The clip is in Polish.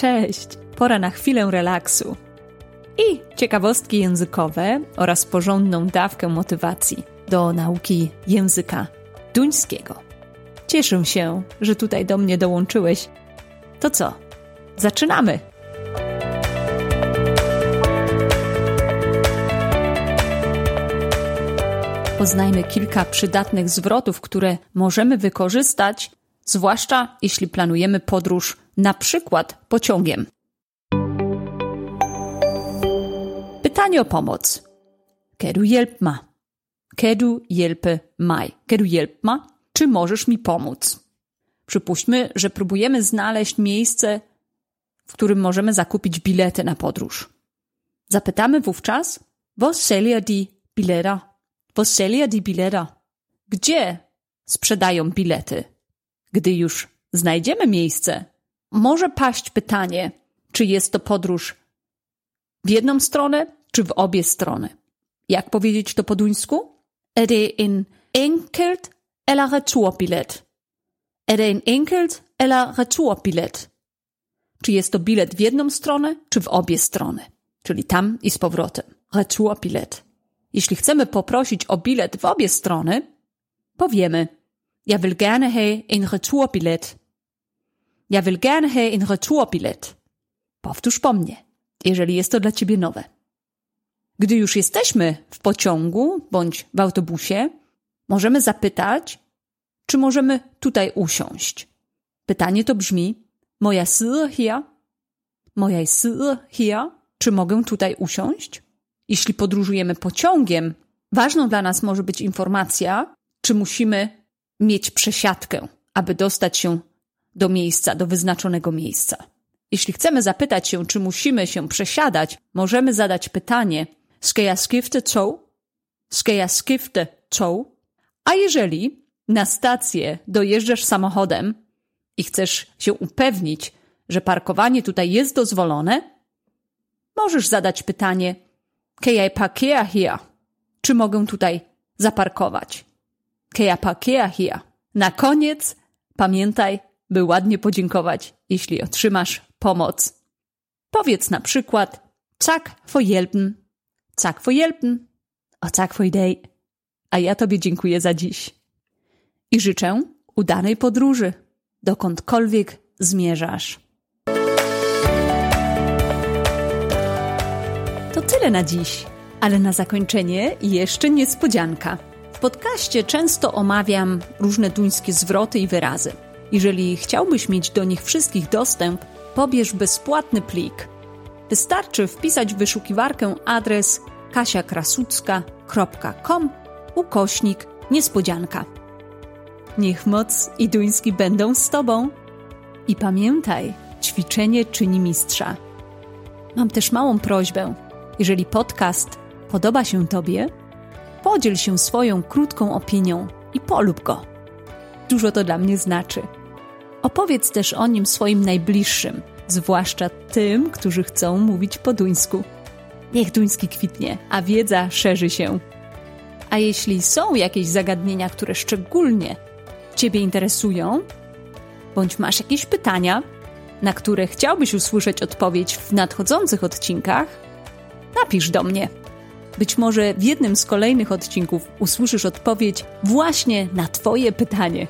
Cześć! Pora na chwilę relaksu i ciekawostki językowe oraz porządną dawkę motywacji do nauki języka duńskiego. Cieszę się, że tutaj do mnie dołączyłeś. To co? Zaczynamy! Poznajmy kilka przydatnych zwrotów, które możemy wykorzystać, zwłaszcza jeśli planujemy podróż na przykład pociągiem. Pytanie o pomoc. Kedu hjälp ma? Kedu hjälpe maj? Hjälp ma? Czy możesz mi pomóc? Przypuśćmy, że próbujemy znaleźć miejsce, w którym możemy zakupić bilety na podróż. Zapytamy wówczas, wo säljer die bileta? Wo säljer die bileta? Gdzie sprzedają bilety? Gdy już znajdziemy miejsce, może paść pytanie, czy jest to podróż w jedną stronę, czy w obie strony. Jak powiedzieć to po duńsku? Er enkelt eller returbillet? Er det en enkelt eller returbillet? Czy jest to bilet w jedną stronę, czy w obie strony? Czyli tam i z powrotem. Returbillet. Jeśli chcemy poprosić o bilet w obie strony, powiemy Ja will gerne have en returbillet. Ja will gerne have en returbillet. Powtórz po mnie, jeżeli jest to dla ciebie nowe. Gdy już jesteśmy w pociągu bądź w autobusie, możemy zapytać, czy możemy tutaj usiąść. Pytanie to brzmi: Moja side hier? Moja side hier? Czy mogę tutaj usiąść? Jeśli podróżujemy pociągiem, ważną dla nas może być informacja, czy musimy mieć przesiadkę, aby dostać się do miejsca, do wyznaczonego miejsca. Jeśli chcemy zapytać się, czy musimy się przesiadać, możemy zadać pytanie: Skal jeg skifte? Skal jeg skifte tog? A jeżeli na stację dojeżdżasz samochodem i chcesz się upewnić, że parkowanie tutaj jest dozwolone, możesz zadać pytanie: Kan parkere hier? Czy mogę tutaj zaparkować? Parkere hier? Na koniec pamiętaj, by ładnie podziękować, jeśli otrzymasz pomoc. Powiedz na przykład tak for hjælpen, tak for hjælpen o tak for i dag. A ja Tobie dziękuję za dziś. I życzę udanej podróży, dokądkolwiek zmierzasz. To tyle na dziś, ale na zakończenie jeszcze niespodzianka. W podcaście często omawiam różne duńskie zwroty i wyrazy. Jeżeli chciałbyś mieć do nich wszystkich dostęp, pobierz bezpłatny plik. Wystarczy wpisać w wyszukiwarkę adres kasiakrasucka.com ukośnik niespodzianka. Niech moc i duński będą z Tobą. I pamiętaj, ćwiczenie czyni mistrza. Mam też małą prośbę. Jeżeli podcast podoba się Tobie, podziel się swoją krótką opinią i polub go. Dużo to dla mnie znaczy. Opowiedz też o nim swoim najbliższym, zwłaszcza tym, którzy chcą mówić po duńsku. Niech duński kwitnie, a wiedza szerzy się. A jeśli są jakieś zagadnienia, które szczególnie Ciebie interesują, bądź masz jakieś pytania, na które chciałbyś usłyszeć odpowiedź w nadchodzących odcinkach, napisz do mnie. Być może w jednym z kolejnych odcinków usłyszysz odpowiedź właśnie na Twoje pytanie.